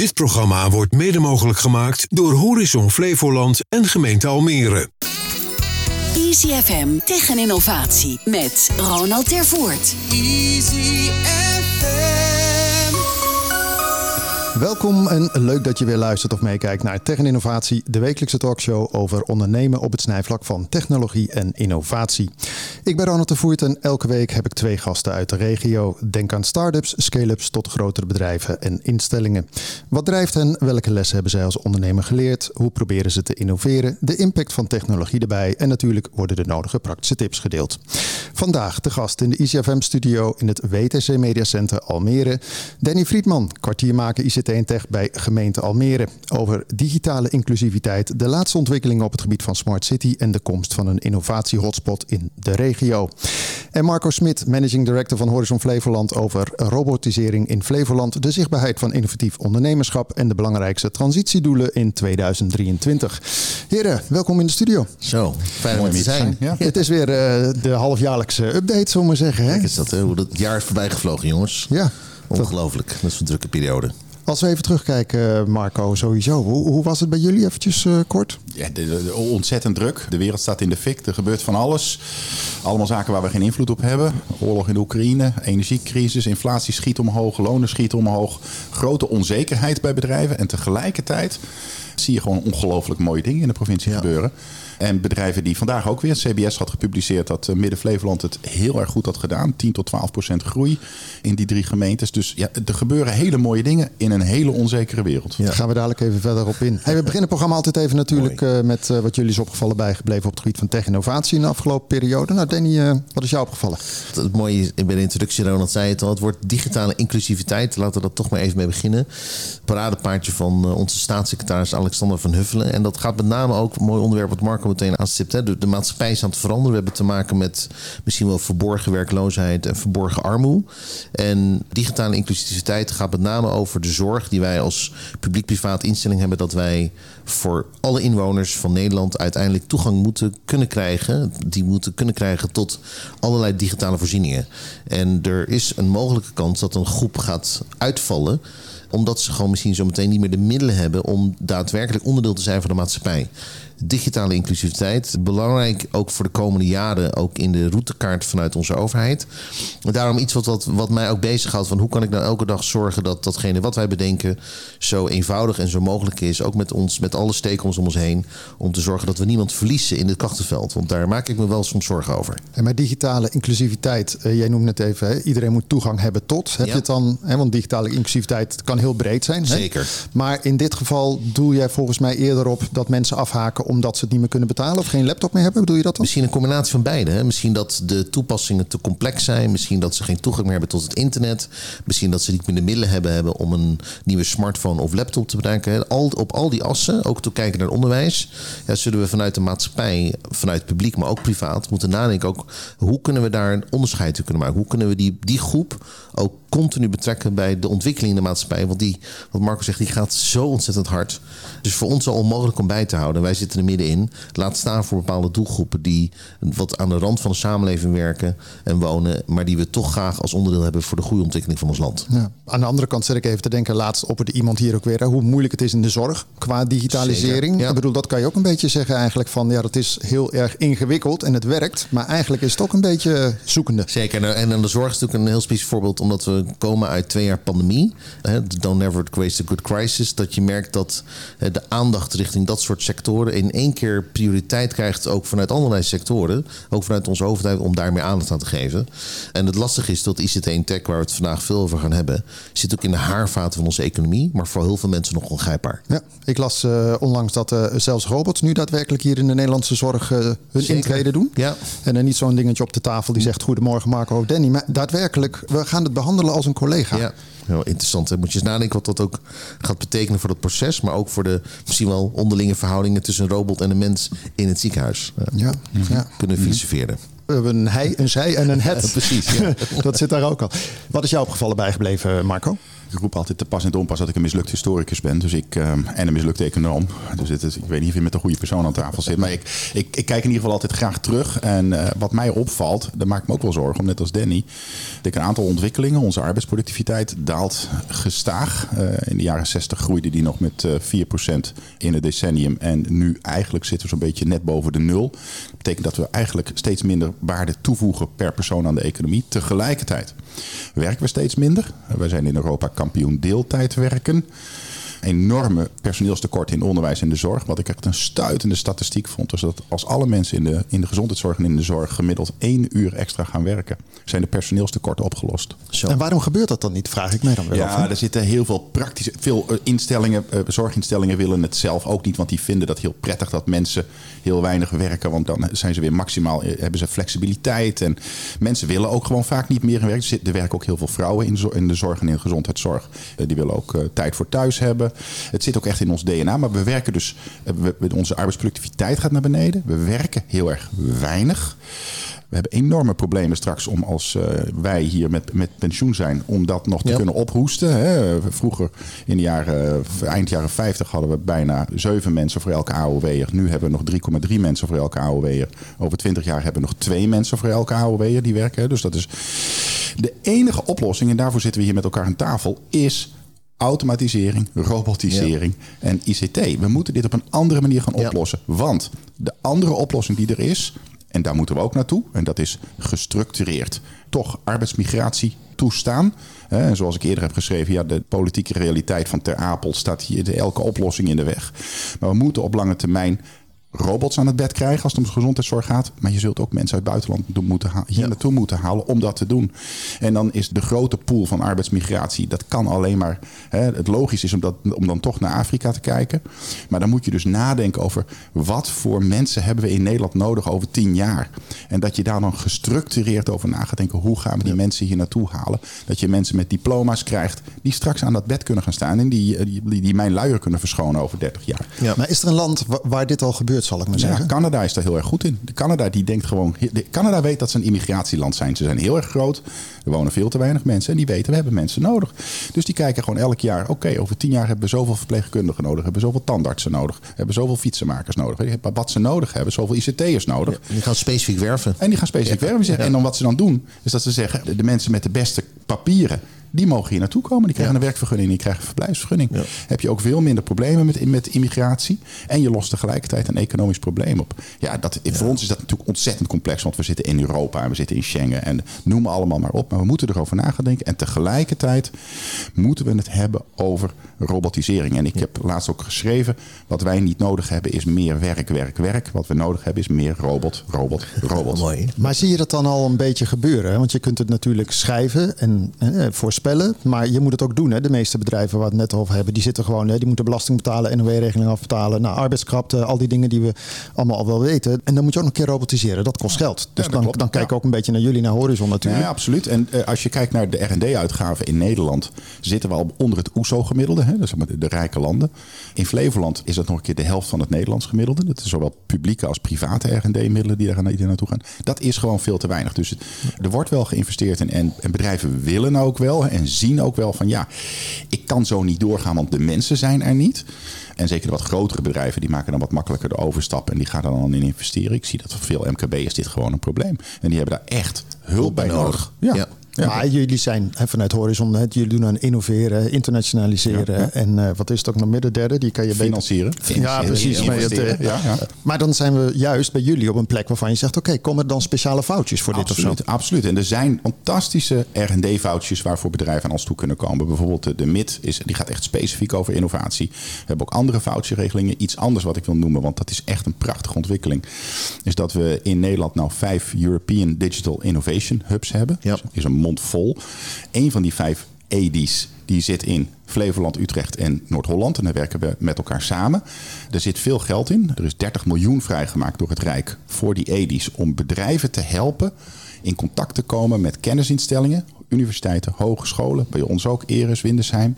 Dit programma wordt mede mogelijk gemaakt door Horizon Flevoland en gemeente Almere. Easy FM tegen innovatie met Ronald Tervoort. Easy Welkom en leuk dat je weer luistert of meekijkt naar Tech en Innovatie, de wekelijkse talkshow over ondernemen op het snijvlak van technologie en innovatie. Ik ben Ronald de Voert en elke week heb ik twee gasten uit de regio. Denk aan start-ups, scale-ups tot grotere bedrijven en instellingen. Wat drijft hen? Welke lessen hebben zij als ondernemer geleerd? Hoe proberen ze te innoveren? De impact van technologie erbij en natuurlijk worden de nodige praktische tips gedeeld. Vandaag de gast in de ICFM-studio in het WTC Media Center Almere, Danny Friedman, kwartiermaker ICT bij gemeente Almere. Over digitale inclusiviteit, de laatste ontwikkelingen op het gebied van Smart City en de komst van een innovatie-hotspot in de regio. En Marco Smit, Managing Director van Horizon Flevoland over robotisering in Flevoland, de zichtbaarheid van innovatief ondernemerschap en de belangrijkste transitiedoelen in 2023. Heren, welkom in de studio. Zo, fijn om te zijn. Ja. Het is weer uh, de halfjaarlijkse update, zullen we maar zeggen. Hè? Kijk is dat, hè? hoe dat jaar is voorbij gevlogen, jongens. Ja. Ongelooflijk, dat is een drukke periode. Als we even terugkijken, Marco, sowieso. Hoe, hoe was het bij jullie eventjes uh, kort? Ja, de, de, ontzettend druk. De wereld staat in de fik. Er gebeurt van alles. Allemaal zaken waar we geen invloed op hebben. Oorlog in de Oekraïne, energiecrisis, inflatie schiet omhoog, lonen schieten omhoog. Grote onzekerheid bij bedrijven. En tegelijkertijd zie je gewoon ongelooflijk mooie dingen in de provincie gebeuren. En bedrijven die vandaag ook weer, CBS had gepubliceerd dat eh, Midden-Flevoland het heel erg goed had gedaan. 10 tot 12 procent groei in die drie gemeentes. Dus ja, er gebeuren hele mooie dingen in een hele onzekere wereld. Ja. Daar gaan we dadelijk even verder op in. Hey, we beginnen het programma altijd even natuurlijk uh, met uh, wat jullie is opgevallen bijgebleven op het gebied van tech-innovatie in de afgelopen periode. Nou Danny, uh, wat is jou opgevallen? Het mooie bij de introductie, Ronald zei het al, het wordt digitale inclusiviteit. Laten we dat toch maar even mee beginnen. Paradepaardje van onze staatssecretaris Alexander van Huffelen. En dat gaat met name ook, een mooi onderwerp wat Marco meteen aanstipt. Hè. De, de maatschappij is aan het veranderen. We hebben te maken met misschien wel verborgen werkloosheid en verborgen armoede. En digitale inclusiviteit gaat met name over de zorg die wij als publiek-privaat instelling hebben. Dat wij voor alle inwoners van Nederland uiteindelijk toegang moeten kunnen krijgen. Die moeten kunnen krijgen tot allerlei digitale voorzieningen. En er is een mogelijke kans dat een groep gaat uitvallen omdat ze gewoon misschien zo meteen niet meer de middelen hebben om daadwerkelijk onderdeel te zijn van de maatschappij digitale inclusiviteit. Belangrijk ook voor de komende jaren, ook in de routekaart vanuit onze overheid. En daarom iets wat, wat, wat mij ook bezighoudt van hoe kan ik nou elke dag zorgen dat datgene wat wij bedenken zo eenvoudig en zo mogelijk is. Ook met ons, met alle stakeholders om ons heen. Om te zorgen dat we niemand verliezen in het krachtenveld. Want daar maak ik me wel soms zorgen over. En met digitale inclusiviteit, uh, jij noemde het even, hè? iedereen moet toegang hebben tot. Heb je het dan, hè? want digitale inclusiviteit kan heel breed zijn. Hè? Zeker. Maar in dit geval doe jij volgens mij eerder op dat mensen afhaken omdat ze het niet meer kunnen betalen of geen laptop meer hebben? Bedoel je dat dan? Misschien een combinatie van beide. Hè? Misschien dat de toepassingen te complex zijn. Misschien dat ze geen toegang meer hebben tot het internet. Misschien dat ze niet meer de middelen hebben, hebben om een nieuwe smartphone of laptop te bedenken. Al, op al die assen, ook te kijken naar onderwijs, ja, zullen we vanuit de maatschappij, vanuit publiek, maar ook privaat, moeten nadenken ook hoe kunnen we daar een onderscheid in kunnen maken? Hoe kunnen we die, die groep ook continu betrekken bij de ontwikkeling in de maatschappij? Want die, wat Marco zegt, die gaat zo ontzettend hard. Dus voor ons al onmogelijk om bij te houden. Wij zitten er middenin. Laat staan voor bepaalde doelgroepen die wat aan de rand van de samenleving werken en wonen, maar die we toch graag als onderdeel hebben voor de goede ontwikkeling van ons land. Ja. Aan de andere kant zit ik even te denken, laatst opperde iemand hier ook weer, hoe moeilijk het is in de zorg qua digitalisering. Ja. Ik bedoel, dat kan je ook een beetje zeggen eigenlijk van, ja, dat is heel erg ingewikkeld en het werkt, maar eigenlijk is het ook een beetje zoekende. Zeker, en aan de zorg is natuurlijk een heel specifiek voorbeeld, omdat we komen uit twee jaar pandemie. Don't never waste a good crisis. Dat je merkt dat de aandacht richting dat soort sectoren in één keer prioriteit krijgt, ook vanuit allerlei sectoren. Ook vanuit onze overheid, om daar meer aandacht aan te geven. En het lastige is dat ICT en tech, waar we het vandaag veel over gaan hebben, zit ook in de haarvaten van onze economie, maar voor heel veel mensen nog ongrijpbaar. Ja, ik las uh, onlangs dat uh, zelfs robots nu daadwerkelijk hier in de Nederlandse zorg uh, hun Zeker. intrede doen. Ja. En dan niet zo'n dingetje op de tafel die zegt: Goedemorgen, Marco Danny. Maar daadwerkelijk, we gaan het behandelen als een collega. Ja. Heel interessant. Moet je eens nadenken wat dat ook gaat betekenen voor het proces, maar ook voor de misschien wel onderlinge verhoudingen tussen een robot en een mens in het ziekenhuis. Ja. ja. Kunnen filosoferen. We hebben een hij, een zij en een het. Ja, precies. Ja. dat zit daar ook al. Wat is jou opgevallen bijgebleven, Marco? Ik roep altijd te pas en te onpas dat ik een mislukt historicus ben. Dus ik, ehm, en een mislukte econoom. Dus het is, ik weet niet of je met de goede persoon aan tafel zit. Maar ik, ik, ik kijk in ieder geval altijd graag terug. En eh, wat mij opvalt, daar maak ik me ook wel zorgen om, net als Danny. Dat ik een aantal ontwikkelingen, onze arbeidsproductiviteit daalt gestaag. Eh, in de jaren 60 groeide die nog met uh, 4% in het decennium. En nu eigenlijk zitten we zo'n beetje net boven de nul. Dat betekent dat we eigenlijk steeds minder waarde toevoegen per persoon aan de economie. Tegelijkertijd werken we steeds minder. Wij zijn in Europa kampioen deeltijd werken enorme personeelstekort in onderwijs en de zorg. Wat ik echt een stuitende statistiek vond. Dus dat als alle mensen in de, in de gezondheidszorg en in de zorg gemiddeld één uur extra gaan werken, zijn de personeelstekorten opgelost. Zo. En waarom gebeurt dat dan niet, vraag ik mij dan wel Ja, er zitten heel veel praktische. Veel eh, instellingen, eh, zorginstellingen willen het zelf ook niet. Want die vinden dat heel prettig dat mensen heel weinig werken. Want dan zijn ze weer maximaal, eh, hebben ze flexibiliteit. En mensen willen ook gewoon vaak niet meer werken. Er werken ook heel veel vrouwen in de zorg en in de gezondheidszorg. Die willen ook tijd voor thuis hebben. Het zit ook echt in ons DNA. Maar we werken dus, we, onze arbeidsproductiviteit gaat naar beneden. We werken heel erg weinig. We hebben enorme problemen straks om als uh, wij hier met, met pensioen zijn, om dat nog te kunnen ophoesten. Hè. Vroeger in de jaren, eind jaren 50 hadden we bijna 7 mensen voor elke AOW'er. Nu hebben we nog 3,3 mensen voor elke AOW'er. Over 20 jaar hebben we nog 2 mensen voor elke AOW'er die werken. Dus dat is de enige oplossing, en daarvoor zitten we hier met elkaar aan tafel, is automatisering, robotisering en ICT. We moeten dit op een andere manier gaan oplossen. Want de andere oplossing die er is, en daar moeten we ook naartoe, en dat is gestructureerd toch arbeidsmigratie toestaan. En zoals ik eerder heb geschreven, ja, de politieke realiteit van Ter Apel staat hier elke oplossing in de weg. Maar we moeten op lange termijn robots aan het bed krijgen als het om de gezondheidszorg gaat. Maar je zult ook mensen uit het buitenland moeten hier naartoe moeten halen om dat te doen. En dan is de grote pool van arbeidsmigratie, dat kan alleen maar. Hè, het logisch is om, dat, om dan toch naar Afrika te kijken. Maar dan moet je dus nadenken over wat voor mensen hebben we in Nederland nodig over tien jaar. En dat je daar dan gestructureerd over na gaat denken. Hoe gaan we die mensen hier naartoe halen? Dat je mensen met diploma's krijgt die straks aan dat bed kunnen gaan staan. En die, die, die mijn luier kunnen verschonen over 30 jaar. Ja. Maar is er een land waar dit al gebeurt? Zal ik maar zeggen. Ja, Canada is daar heel erg goed in. De Canada die denkt gewoon. De Canada weet dat ze een immigratieland zijn. Ze zijn heel erg groot. Er wonen veel te weinig mensen. En die weten, we hebben mensen nodig. Dus die kijken gewoon elk jaar. Oké, over tien jaar hebben we zoveel verpleegkundigen nodig. Hebben we zoveel tandartsen nodig. Hebben zoveel fietsenmakers nodig. Wat ze nodig hebben. Zoveel ICT'ers nodig. die gaan specifiek werven. En die gaan specifiek werven. En dan wat ze dan doen. Is dat ze zeggen. De mensen met de beste papieren die mogen hier naartoe komen. Die krijgen een werkvergunning, die krijgen een verblijfsvergunning. Heb je ook veel minder problemen met, met immigratie. En je lost tegelijkertijd een economisch probleem op. Ja, dat, voor ons is dat natuurlijk ontzettend complex. Want we zitten in Europa en we zitten in Schengen. En noem allemaal maar op. Maar we moeten erover na gaan denken. En tegelijkertijd moeten we het hebben over robotisering. En ik heb laatst ook geschreven. Wat wij niet nodig hebben is meer werk, werk, werk. Wat we nodig hebben is meer robot, robot, robot. Mooi. Maar zie je dat dan al een beetje gebeuren? Want je kunt het natuurlijk schrijven en, en voor maar je moet het ook doen. Hè. De meeste bedrijven waar we het net over hebben, die zitten gewoon, hè, die moeten belasting betalen, NOW-regeling afbetalen, nou, arbeidskrapte, al die dingen die we allemaal al wel weten. En dan moet je ook nog een keer robotiseren. Dat kost geld. Dus dan, dan kijk ik ook een beetje naar jullie, naar Horizon natuurlijk. Ja, absoluut. En uh, als je kijkt naar de R&D-uitgaven in Nederland, zitten we al onder het OESO-gemiddelde, hè, dus de, de rijke landen. In Flevoland is dat nog een keer de helft van het Nederlands gemiddelde. Dat is zowel publieke als private R&D-middelen die daar naartoe gaan. Dat is gewoon veel te weinig. Dus er wordt wel geïnvesteerd in en, en bedrijven willen ook wel en zien ook wel van ja, ik kan zo niet doorgaan, want de mensen zijn er niet. En zeker de wat grotere bedrijven, die maken dan wat makkelijker de overstap en die gaan er dan in investeren. Ik zie dat voor veel MKB'ers dit gewoon een probleem. En die hebben daar echt hulp bij nodig. ja. Ja. Maar jullie zijn vanuit Horizon, jullie doen aan innoveren, internationaliseren. En uh, wat is het ook nog midden derde? Die kan je financieren. Beter... Ja, precies. Maar, het, uh, ja, ja. maar dan zijn we juist bij jullie op een plek waarvan je zegt: oké, okay, komen er dan speciale foutjes voor absoluut, dit of zo? Absoluut. En er zijn fantastische RD-foutjes waarvoor bedrijven aan ons toe kunnen komen. Bijvoorbeeld de MIT, is, die gaat echt specifiek over innovatie. We hebben ook andere foutjeregelingen. Iets anders wat ik wil noemen, want dat is echt een prachtige ontwikkeling. Is dat we in Nederland nou vijf European Digital Innovation Hubs hebben. Ja. Dus is een mond vol. Een van die vijf EDI's die zit in Flevoland, Utrecht en Noord-Holland. En daar werken we met elkaar samen. Er zit veel geld in. Er is 30 miljoen vrijgemaakt door het Rijk voor die EDI's om bedrijven te helpen in contact te komen met kennisinstellingen universiteiten, hogescholen, bij ons ook, Eres, Windesheim.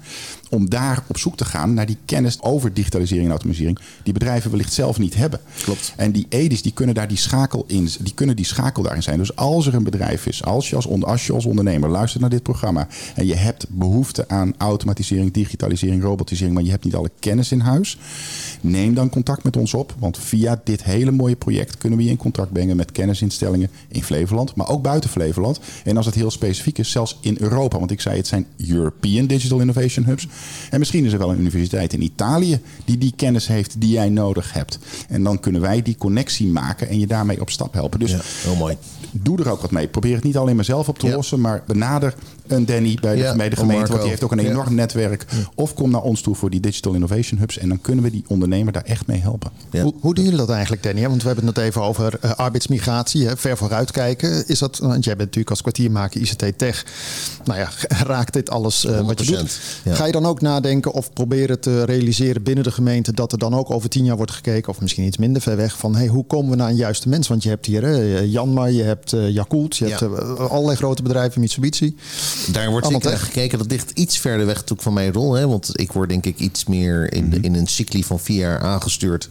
Om daar op zoek te gaan naar die kennis over digitalisering en automatisering. Die bedrijven wellicht zelf niet hebben. Klopt. En die EDI's die kunnen daar die schakel in, die kunnen die schakel daarin zijn. Dus als er een bedrijf is, als je als, als je als ondernemer luistert naar dit programma. En je hebt behoefte aan automatisering, digitalisering, robotisering. Maar je hebt niet alle kennis in huis. Neem dan contact met ons op. Want via dit hele mooie project kunnen we je in contact brengen met kennisinstellingen in Flevoland. Maar ook buiten Flevoland. En als het heel specifiek is, zelfs in Europa. Want ik zei, het zijn European Digital Innovation Hubs. En misschien is er wel een universiteit in Italië die die kennis heeft die jij nodig hebt. En dan kunnen wij die connectie maken en je daarmee op stap helpen. Dus Ja, heel mooi. doe er ook wat mee. Probeer het niet alleen maar zelf op te Ja. lossen, maar benader een Danny bij de, Ja, bij de of gemeente, want die heeft ook een Ja. enorm netwerk. Of kom naar ons toe voor die Digital Innovation Hubs en dan kunnen we die ondernemer daar echt mee helpen. Ja. Hoe, hoe doen jullie dat eigenlijk, Danny? Want we hebben het net even over eh, arbeidsmigratie, hè, ver vooruitkijken. Is dat, want jij bent natuurlijk als kwartiermaker ICT Tech. Nou ja, raakt dit alles eh, wat je doet? 100%, ja. Ga je dan ook nadenken of proberen te realiseren binnen de gemeente dat er dan ook over tien jaar wordt gekeken, of misschien iets minder ver weg, van hey, hoe komen we naar een juiste mens? Want je hebt hier eh, Janmar, je hebt Yakult, je Ja. hebt allerlei grote bedrijven, Mitsubishi. Daar wordt zeker naar gekeken. Dat ligt iets verder weg natuurlijk van mijn rol. Hè? Want ik word denk ik iets meer in, de, in een cycli van vier jaar aangestuurd.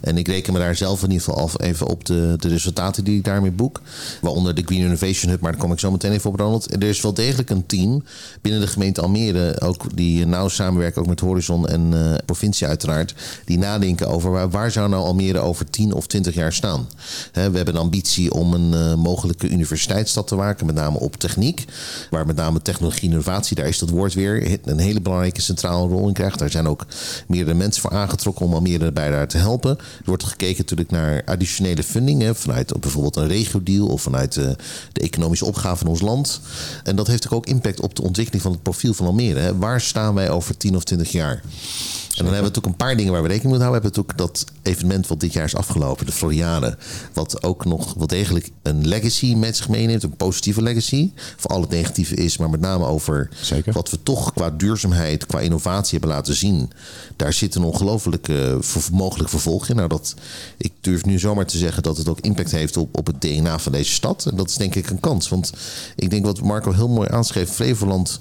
En ik reken me daar zelf in ieder geval af even op de, de resultaten die ik daarmee boek. Waaronder de Green Innovation Hub, maar daar kom ik zo meteen even op, Ronald. Er is wel degelijk een team binnen de gemeente Almere, ook die nauw samenwerken ook met Horizon en eh, provincie uiteraard, die nadenken over waar, waar zou nou Almere over 10 of 20 jaar staan. Hè, we hebben een ambitie om een eh, mogelijke universiteitsstad te maken, met name op techniek, waar met name technologie en innovatie, daar is dat woord weer, een hele belangrijke centrale rol in krijgt. Daar zijn ook meerdere mensen voor aangetrokken om Almere bij daar te helpen. Er wordt gekeken natuurlijk naar additionele funding, hè, vanuit bijvoorbeeld een regio-deal of vanuit eh, de economische opgave van ons land. En dat heeft ook impact op de ontwikkeling van het profiel van Almere. Waar staan wij over 10 of 20 jaar? En dan hebben we natuurlijk een paar dingen waar we rekening mee houden. We hebben natuurlijk dat evenement wat dit jaar is afgelopen, de Floriade. Wat ook nog wel degelijk een legacy met zich meeneemt. Een positieve legacy. Voor al het negatieve is, maar met name over Zeker. wat we toch qua duurzaamheid, qua innovatie hebben laten zien. Daar zit een ongelooflijke ver- mogelijk vervolg in. Nou, dat, ik durf nu zomaar te zeggen dat het ook impact heeft op, op het DNA van deze stad. En dat is denk ik een kans. Want ik denk wat Marco heel mooi aanschreef, Flevoland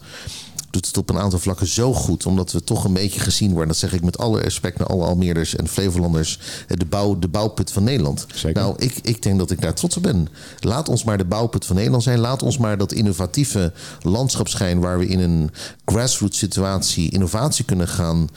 doet het op een aantal vlakken zo goed. Omdat we toch een beetje gezien worden. Dat zeg ik met alle respect naar alle Almeerders en Flevolanders. eh, De, bouw, de bouwput van Nederland. Zeker. Nou, ik, ik denk dat ik daar trots op ben. Laat ons maar de bouwput van Nederland zijn. Laat ons maar dat innovatieve landschap schijnen... waar we in een grassroots situatie innovatie kunnen gaan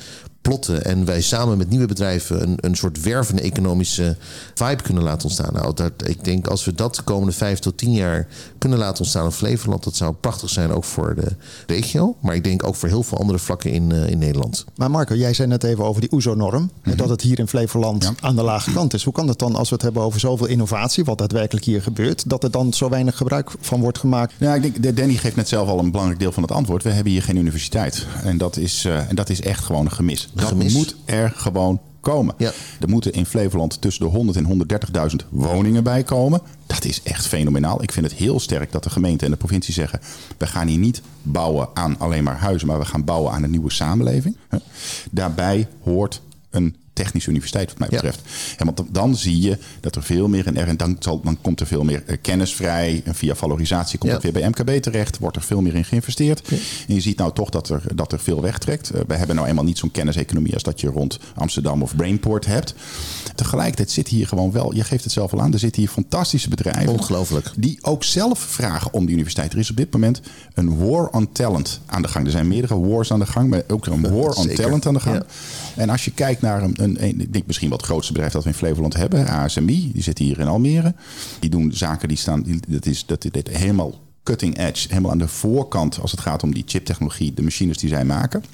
plotten. En wij samen met nieuwe bedrijven een, een soort wervende economische vibe kunnen laten ontstaan. Nou, dat, ik denk als we dat de komende vijf tot tien jaar kunnen laten ontstaan in Flevoland, dat zou prachtig zijn ook voor de regio. Maar ik denk ook voor heel veel andere vlakken in, eh, in Nederland. Maar Marco, jij zei net even over die OESO-norm. Dat het hier in Flevoland aan de lage kant is. Hoe kan het dan als we het hebben over zoveel innovatie, wat daadwerkelijk hier gebeurt, dat er dan zo weinig gebruik van wordt gemaakt? Ja, ik denk, de- Danny geeft net zelf al een belangrijk deel van het antwoord. We hebben hier geen universiteit. En dat is, eh, en dat is echt gewoon een gemis. Dat Gemis. moet er gewoon komen. Ja. Er moeten in Flevoland tussen de 100 en 130.000 woningen bij komen. Dat is echt fenomenaal. Ik vind het heel sterk dat de gemeente en de provincie zeggen... we gaan hier niet bouwen aan alleen maar huizen... maar we gaan bouwen aan een nieuwe samenleving. Daarbij hoort een technische universiteit wat mij Ja. betreft. En want dan- zie je dat er veel meer... en, er, en dan, zal, dan komt er veel meer eh, kennis vrij... en via valorisatie komt het weer bij MKB terecht... wordt er veel meer in geïnvesteerd. En je ziet nou toch dat er, dat er veel wegtrekt. Eh, we hebben nou eenmaal niet zo'n kenniseconomie... als dat je rond Amsterdam of Brainport hebt. Tegelijkertijd zit hier gewoon wel... je geeft het zelf al aan, er zitten hier fantastische bedrijven... Ongelooflijk. die ook zelf vragen om de universiteit. Er is op dit moment een war on talent aan de gang. Er zijn meerdere wars aan de gang, maar ook een war on Zeker. talent aan de gang. Ja. En als je kijkt naar een, een, ik denk misschien wel het grootste bedrijf dat we in Flevoland hebben, ASMI, die zit hier in Almere. Die doen zaken die staan, dat is dat, dit helemaal cutting edge, helemaal aan de voorkant als het gaat om die chiptechnologie, de machines die zij maken.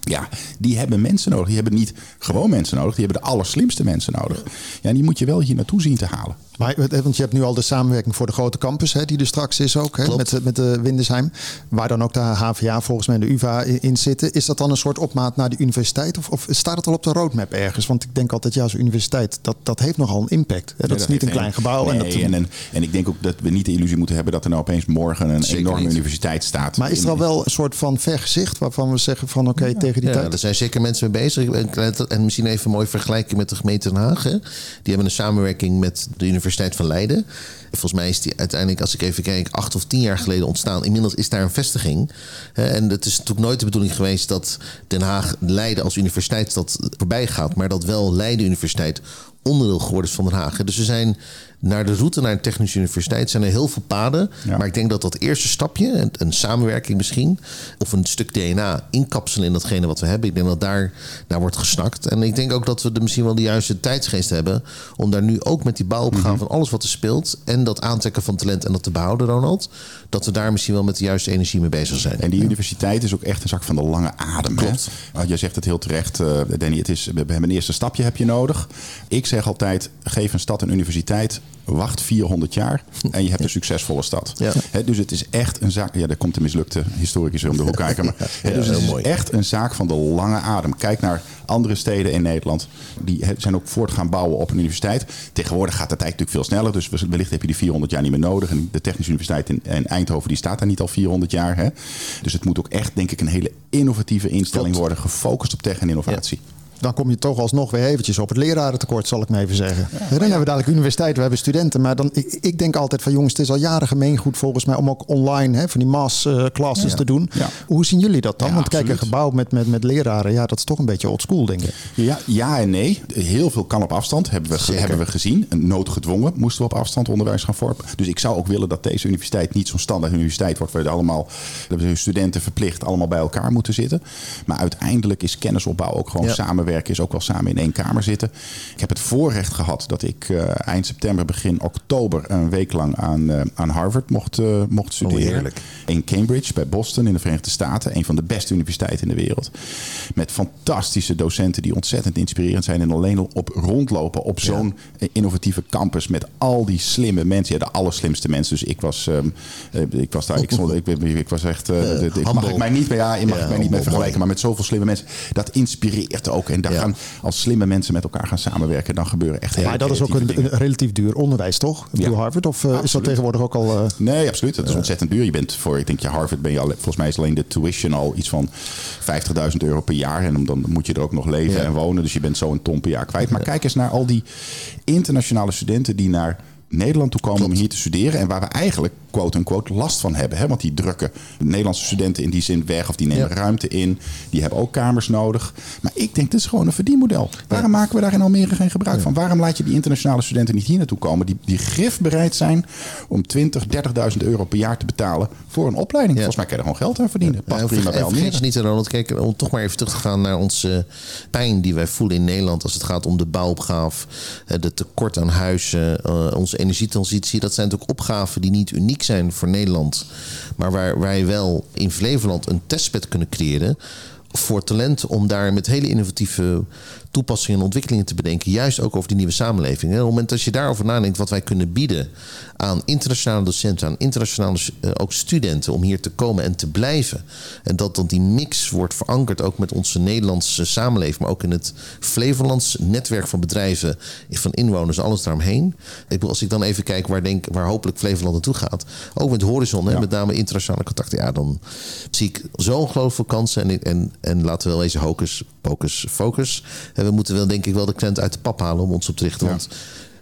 Ja, die hebben mensen nodig. Die hebben niet gewoon mensen nodig. Die hebben de allerslimste mensen nodig. Ja, en die moet je wel hier naartoe zien te halen. Maar, eh, want je hebt nu al de samenwerking voor de grote campus, hè, die er straks is ook, hè, met, de- met de Windesheim. Waar dan ook de HVA volgens mij en de UvA in zitten. Is dat dan een soort opmaat naar de universiteit? Of, of staat het al op de roadmap ergens? Want ik denk altijd, ja, zo'n universiteit, dat, dat heeft nogal een impact. Hè? Dat Nee, is niet een klein een- gebouw. en, dat, en, en, en ik denk ook dat we niet de illusie moeten hebben dat er nou opeens morgen een enorme niet. universiteit staat. maar is er al wel een soort van vergezicht waarvan we zeggen van oké, tegen die Ja, tijd? er zijn zeker mensen mee bezig. En- En misschien even een mooie vergelijking met de gemeente Den Haag. Hè. Die hebben een samenwerking met de Universiteit Universiteit van Leiden. Volgens mij is die uiteindelijk, als ik even kijk, acht of tien jaar geleden ontstaan. Inmiddels is daar een vestiging. En het is natuurlijk nooit de bedoeling geweest dat Den Haag Leiden als universiteitsstad voorbij gaat. Maar dat wel Leiden Universiteit onderdeel geworden is van Den Haag. Dus we zijn naar de route naar een technische universiteit zijn er heel veel paden. Maar ik denk dat dat eerste stapje, een, samenwerking misschien, of een stuk DNA inkapselen in datgene wat we hebben, ik denk dat daar naar wordt gesnakt. En ik denk ook dat we de, misschien wel de juiste tijdsgeest hebben om daar nu ook met die bouwopgave van alles wat er speelt en dat aantrekken van talent en dat te behouden, Ronald, dat we daar misschien wel met de juiste energie mee bezig zijn. En die universiteit is ook echt een zak van de lange adem. Klopt. Jij zegt het heel terecht, uh, Danny. Het is, we hebben een eerste stapje heb je nodig. Ik zeg altijd, geef een stad een universiteit wacht 400 jaar en je hebt een succesvolle stad. Ja. dus het is echt een zaak. Ja, daar komt de mislukte historicus om de hoek kijken. Maar, dus het is mooi. echt een zaak van de lange adem. Kijk naar andere steden in Nederland. Die zijn ook voort gaan bouwen op een universiteit. Tegenwoordig gaat de tijd natuurlijk veel sneller. Dus wellicht heb je die 400 jaar niet meer nodig. En de Technische Universiteit in, Eindhoven die staat daar niet al 400 jaar. Hè? Dus het moet ook echt, denk ik, een hele innovatieve instelling worden. Gefocust op tech en innovatie dan kom je toch alsnog weer eventjes op het lerarentekort, zal ik maar even zeggen. dan hebben we dadelijk universiteit, we hebben studenten. Maar dan, ik, ik, denk altijd van jongens, het is al jaren gemeengoed volgens mij om ook online hè, van die mass uh, classes te doen. Hoe zien jullie dat dan? Want kijk, een gebouw met, met, met leraren, ja, dat is toch een beetje old school, denk ik. Ja, ja en nee. Heel veel kan op afstand, hebben we, hebben we gezien. Noodgedwongen moesten we op afstand onderwijs gaan vormen. Dus ik zou ook willen dat deze universiteit niet zo'n standaard universiteit wordt, waar je allemaal de studenten verplicht allemaal bij elkaar moeten zitten. Maar uiteindelijk is kennisopbouw ook gewoon samen werken is ook wel samen in één kamer zitten. Ik heb het voorrecht gehad dat ik uh, eind september, begin oktober een week lang aan, uh, aan Harvard mocht, uh, mocht oh, studeren. Oh, in Cambridge, bij Boston in de Verenigde Staten. Een van de beste universiteiten in de wereld. Met fantastische docenten die ontzettend inspirerend zijn. En alleen al op rondlopen op zo'n innovatieve campus met al die slimme mensen. Ja, de allerslimste mensen. Dus ik was, um, ik was daar, ik, stond, ik, ik, was echt, ik mag ik mij niet, ja, mag ik mij niet mee vergelijken. Maar met zoveel slimme mensen, dat inspireert ook. En daar gaan als slimme mensen met elkaar gaan samenwerken, dan gebeuren echt hele Maar dat is ook een, relatief duur onderwijs, toch? Ja. Harvard? Of uh, is dat tegenwoordig ook al... Uh, nee, absoluut. Dat is ontzettend duur. Je bent voor, ik denk je Harvard ben je al, volgens mij is alleen de tuition al iets van 50.000 euro per jaar. En dan moet je er ook nog leven en wonen. Dus je bent zo een ton per jaar kwijt. Maar kijk eens naar al die internationale studenten die naar Nederland toe komen om hier te studeren. En waar we eigenlijk quote-unquote last van hebben. Hè? Want die drukken Nederlandse studenten in die zin weg of die nemen ruimte in. Die hebben ook kamers nodig. Maar ik denk, dit is gewoon een verdienmodel. Waarom maken we daar in Almere geen gebruik van? Waarom laat je die internationale studenten niet hier naartoe komen? Die, die grif bereid zijn om 20, 30.000 euro per jaar te betalen voor een opleiding. Volgens mij kan je er gewoon geld aan verdienen. Past ja, prima bij Almere. niet, Ronald. Kijk, om toch maar even terug te gaan naar onze pijn die wij voelen in Nederland. Als het gaat om de bouwopgave, de tekort aan huizen, eh, onze energietransitie. Dat zijn natuurlijk opgaven die niet uniek zijn voor Nederland. Maar waar wij wel in Flevoland een testbed kunnen creëren voor talent om daar met hele innovatieve toepassingen en ontwikkelingen te bedenken. Juist ook over die nieuwe samenleving. Op het moment dat je daarover nadenkt wat wij kunnen bieden aan internationale docenten, aan internationale uh, ook studenten om hier te komen en te blijven. En dat dan die mix wordt verankerd ook met onze Nederlandse samenleving, maar ook in het Flevolands netwerk van bedrijven, van inwoners, alles daaromheen. Ik bedoel, als ik dan even kijk waar, denk, waar hopelijk Flevoland naartoe gaat, ook met Horizon, ja. met name internationale contacten, ja, dan zie ik zo'n ongelooflijke kansen. En, en, en laten we wel eens hocus pocus focus. En we moeten wel, denk ik, wel de krent uit de pap halen om ons op te richten. Want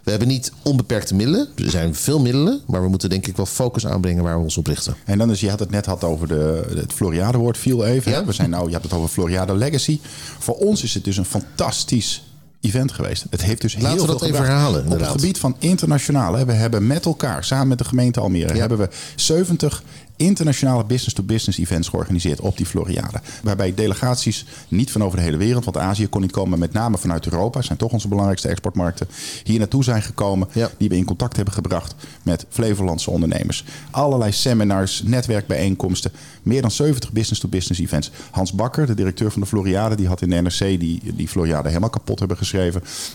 we hebben niet onbeperkte middelen. Er zijn veel middelen, maar we moeten denk ik wel focus aanbrengen waar we ons op richten. En dan is, je had het net had over de, het Floriade woord viel even. We zijn nou, je hebt het over Floriade Legacy. Voor ons is het dus een fantastisch event geweest. Het heeft dus Laten heel we dat veel even herhalen. Op het gebied van internationaal. We hebben met elkaar, samen met de gemeente Almere, hebben we 70 internationale business-to-business events georganiseerd op die Floriade. Waarbij delegaties niet van over de hele wereld, want Azië kon niet komen, maar met name vanuit Europa, zijn toch onze belangrijkste exportmarkten, hier naartoe zijn gekomen. Die we in contact hebben gebracht met Flevolandse ondernemers. Allerlei seminars, netwerkbijeenkomsten, meer dan 70 business-to-business events. Hans Bakker, de directeur van de Floriade, die had in de NRC die, die Floriade helemaal kapot hebben geschreven.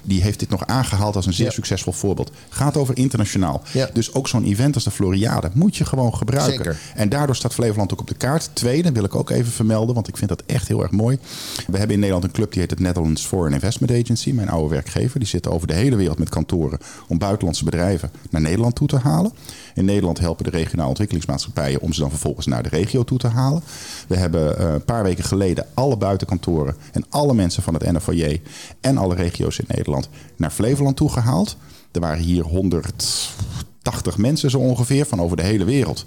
Die heeft dit nog aangehaald als een zeer succesvol voorbeeld. Gaat over internationaal. Dus ook zo'n event als de Floriade moet je gewoon gebruiken. Zeker. En daardoor staat Flevoland ook op de kaart. Tweede wil ik ook even vermelden, want ik vind dat echt heel erg mooi. We hebben in Nederland een club die heet het Netherlands Foreign Investment Agency. Mijn oude werkgever. Die zitten over de hele wereld met kantoren om buitenlandse bedrijven naar Nederland toe te halen. In Nederland helpen de regionale ontwikkelingsmaatschappijen om ze dan vervolgens naar de regio toe te halen. We hebben uh, een paar weken geleden alle buitenkantoren en alle mensen van het NFOJ en alle regio's in Nederland naar Flevoland toe gehaald. Er waren hier 180 mensen zo ongeveer van over de hele wereld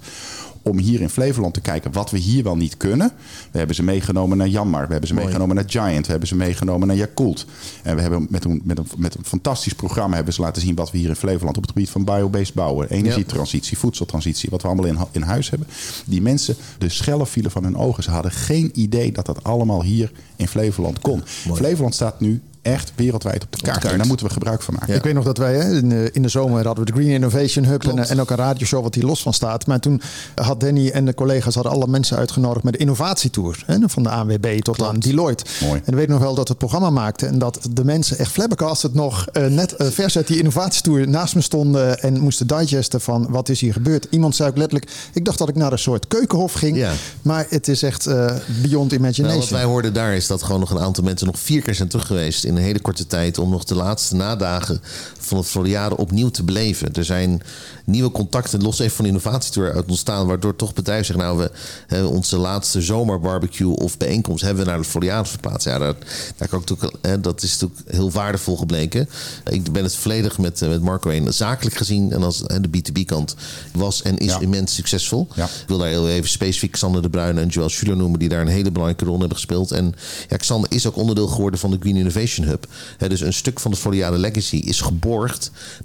om hier in Flevoland te kijken wat we hier wel niet kunnen. We hebben ze meegenomen naar Janmar, we hebben ze meegenomen naar Giant, we hebben ze meegenomen naar Yakult. En we hebben met een, met, een, met een fantastisch programma hebben ze laten zien wat we hier in Flevoland op het gebied van biobased bouwen, energietransitie, voedseltransitie, wat we allemaal in, in huis hebben. Die mensen, de schellen vielen van hun ogen. Ze hadden geen idee dat dat allemaal hier in Flevoland kon. Flevoland staat nu echt wereldwijd op de kaart. En daar moeten we gebruik van maken. Ik weet nog dat wij hè, in, de, in, de, zomer hadden we de Green Innovation Hub en, en, ook een radioshow wat hier los van staat. Maar toen had Danny en de collega's hadden alle mensen uitgenodigd met de innovatietour. Hè, van de ANWB tot aan Deloitte. Mooi. En ik weet nog wel dat we het programma maakten en dat de mensen echt flabbergasted nog uh, net uh, vers uit die innovatietour naast me stonden en moesten digesten van wat is hier gebeurd. Iemand zei ook letterlijk, ik dacht dat ik naar een soort keukenhof ging. Ja. Maar het is echt uh, beyond imagination. Nou, wat wij hoorden daar is dat gewoon nog een aantal mensen nog vier keer zijn terug geweest in een hele korte tijd om nog de laatste nadagen van het Floriade opnieuw te beleven. Er zijn nieuwe contacten, los even van innovatietour uit ontstaan, waardoor toch bedrijven zeggen, nou, we hebben onze laatste zomerbarbecue of bijeenkomst hebben we naar de Floriade verplaatst. Ja, daar, daar kan ik natuurlijk, dat is natuurlijk heel waardevol gebleken. Ik ben het volledig met, met Marco heen. Zakelijk gezien, en als hè, de B2B-kant was en is immens succesvol. Ja. Ik wil daar heel even specifiek Xander de Bruyne en Joël Schuler noemen, die daar een hele belangrijke rol hebben gespeeld. En ja, Xander is ook onderdeel geworden van de Green Innovation Hub. dus een stuk van de Floriade Legacy is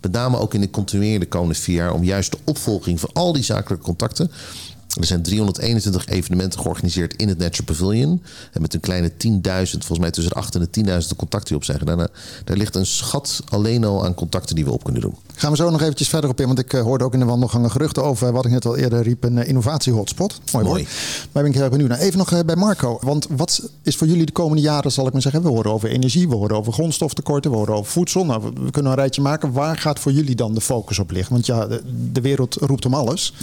met name ook in de continuerende komende vier jaar, om juist de opvolging van al die zakelijke contacten er zijn 321 evenementen georganiseerd in het Natural Pavilion. En met een kleine 10.000, volgens mij tussen de 8 en de 10.000 contacten die op zijn gedaan. Nou, daar ligt een schat alleen al aan contacten die we op kunnen doen. Gaan we zo nog eventjes verder op in. Want ik uh, hoorde ook in de wandelgangen geruchten over wat ik net al eerder riep. Een uh, innovatie-hotspot. Mooi, mooi. Maar ben ik heel erg benieuwd naar. Even nog uh, bij Marco. Want wat is voor jullie de komende jaren, zal ik maar zeggen. We horen over energie, we horen over grondstoftekorten, we horen over voedsel. Nou, we, kunnen een rijtje maken. Waar gaat voor jullie dan de focus op liggen? Want ja, de, de wereld roept om alles.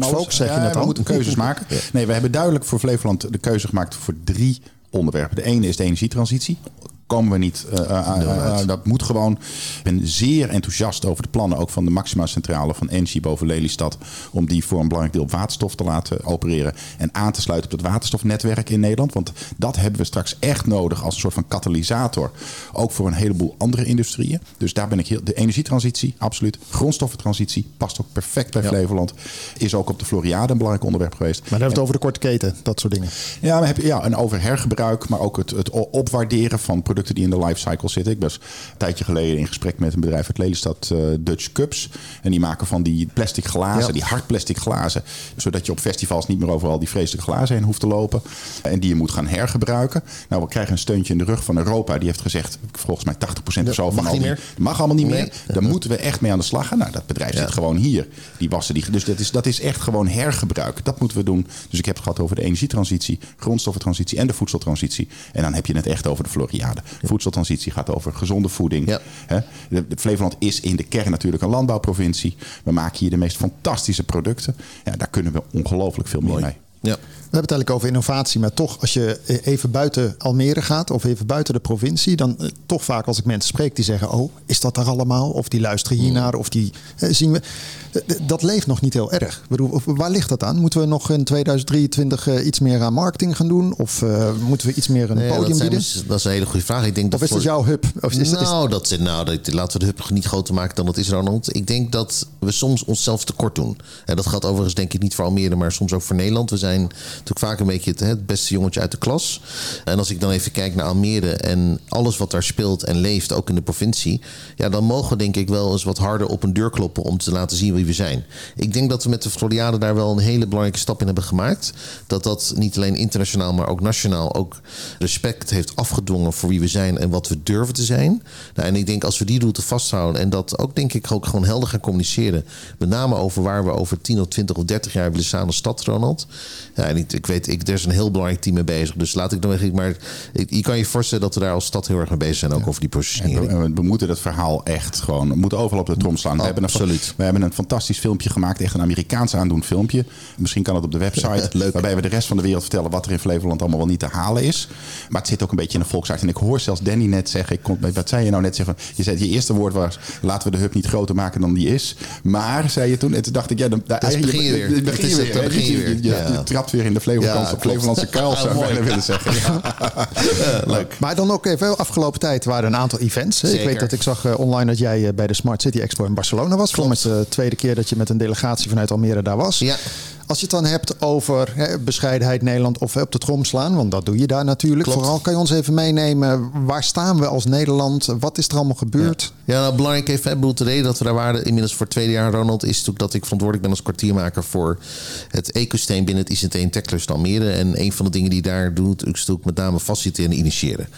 Focus, zeg je net al. We moeten keuzes maken. Nee, we hebben duidelijk voor Flevoland de keuze gemaakt voor drie onderwerpen. De ene is de energietransitie komen we niet. Uh, uh, uh, dat moet gewoon. Ik ben zeer enthousiast over de plannen ook van de Maxima Centrale van Engie boven Lelystad. Om die voor een belangrijk deel op waterstof te laten opereren. En aan te sluiten op het waterstofnetwerk in Nederland. Want dat hebben we straks echt nodig als een soort van katalysator. Ook voor een heleboel andere industrieën. Dus daar ben ik heel. De energietransitie, absoluut. Grondstoffentransitie past ook perfect bij ja. Flevoland. Is ook op de Floriade een belangrijk onderwerp geweest. Maar dan hebben we het over de korte keten, dat soort dingen. Ja, we hebben, ja en over hergebruik, maar ook het, het opwaarderen van producten producten die in de lifecycle zitten. Ik was een tijdje geleden in gesprek met een bedrijf uit Lelystad, uh, Dutch Cups. En die maken van die plastic glazen, ja. die hard plastic glazen. Zodat je op festivals niet meer overal die vreselijke glazen heen hoeft te lopen. En die je moet gaan hergebruiken. Nou, we krijgen een steuntje in de rug van Europa. Die heeft gezegd, volgens mij 80% of zo van al die, meer. mag allemaal niet nee. meer. Daar moeten we echt mee aan de slag gaan. Nou, dat bedrijf ja. zit gewoon hier. Die wassen die. Dus dat is, dat is echt gewoon hergebruik. Dat moeten we doen. Dus ik heb het gehad over de energietransitie, grondstoffentransitie en de voedseltransitie. En dan heb je het echt over de Floriade. Voedseltransitie gaat over gezonde voeding. Ja. He, de, de Flevoland is in de kern natuurlijk een landbouwprovincie. We maken hier de meest fantastische producten. Ja, daar kunnen we ongelooflijk veel meer mee. Ja. We hebben het eigenlijk over innovatie, maar toch als je even buiten Almere gaat of even buiten de provincie, dan eh, toch vaak als ik mensen spreek die zeggen, oh, is dat er allemaal? Of die luisteren hiernaar, of die eh, zien we. Dat leeft nog niet heel erg. Bedoel, waar ligt dat aan? Moeten we nog in 2023 uh, iets meer aan marketing gaan doen? Of moeten we iets meer een nee, podium dat bieden? Dus, dat is een hele goede vraag. Ik denk of dat is voor... dat jouw hub? Of is, nou, is... Dat, nou dat, laten we de hub niet groter maken dan het is, Ronald. Ik denk dat we soms onszelf tekort doen. En dat gaat overigens denk ik niet voor Almere, maar soms ook voor Nederland. We zijn natuurlijk vaak een beetje het, het beste jongetje uit de klas. En als ik dan even kijk naar Almere en alles wat daar speelt en leeft, ook in de provincie. Ja, dan mogen we denk ik wel eens wat harder op een deur kloppen om te laten zien wie we zijn. Ik denk dat we met de Floriade daar wel een hele belangrijke stap in hebben gemaakt. Dat dat niet alleen internationaal, maar ook nationaal ook respect heeft afgedwongen voor wie we zijn en wat we durven te zijn. Nou, en ik denk als we die route vasthouden en dat ook denk ik ook gewoon helder gaan communiceren. Met name over waar we over 10 of 20 of 30 jaar willen staan als stad, Ronald. Ja, en ik, ik weet, ik, er is een heel belangrijk team mee bezig. Dus laat ik dan eigenlijk maar. Ik, je kan je voorstellen dat we daar als stad heel erg mee bezig zijn, ook over die positionering. En we, we moeten dat verhaal echt gewoon. We moeten overal op de trom slaan. We, hebben een, Absoluut. we hebben een fantastisch filmpje gemaakt. Echt een Amerikaans aandoend filmpje. Misschien kan het op de website. Leuk. Waarbij we de rest van de wereld vertellen wat er in Flevoland allemaal wel niet te halen is. Maar het zit ook een beetje in de volksart. En ik hoor zelfs Danny net zeggen. Ik kon, wat zei je nou net zeggen? Je zei je eerste woord was. Laten we de hub niet groter maken dan die is. Maar zei je toen. En toen dacht ik. Ja, dan, daar, begin je weer. dan begin je weer. dan begin Je- weer. Trapt weer in de Flevolandse, klopt. Flevolandse kuil. Zou ik willen zeggen. Leuk. Maar dan ook even, afgelopen tijd waren er een aantal events. Ik weet dat ik zag eh, online dat jij eh, bij de Smart City Expo in Barcelona was. Is het de tweede keer dat je met een delegatie vanuit Almere daar was. Ja. Als je het dan hebt over hè, bescheidenheid Nederland of op de trom slaan, want dat doe je daar natuurlijk. Klopt. Vooral kan je ons even meenemen, waar staan we als Nederland? Wat is er allemaal gebeurd? Ja, nou, belangrijk even. Ik bedoel, de reden dat we daar waren inmiddels voor het tweede jaar, Ronald, is natuurlijk dat ik verantwoordelijk ben als kwartiermaker voor het ecosysteem binnen het ICT en Tech Cluster Almere. En een van de dingen die daar doet, is natuurlijk met name faciliteren en initiëren.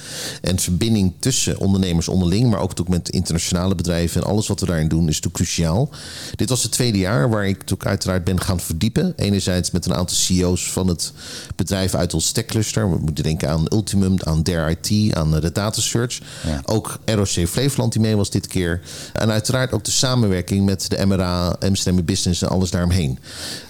En verbinding tussen ondernemers onderling, maar ook natuurlijk met internationale bedrijven en alles wat we daarin doen, is natuurlijk cruciaal. Dit was het tweede jaar waar ik natuurlijk uiteraard ben gaan verdiepen. Enerzijds met een aantal CEO's van het bedrijf uit ons Tech Cluster. We moeten denken aan Ultimum, aan Dare IT, aan de Data Search. Ja. Ook ROC Flevoland die mee was dit keer. En uiteraard ook de samenwerking met de MRA, Amsterdam Business en alles daaromheen.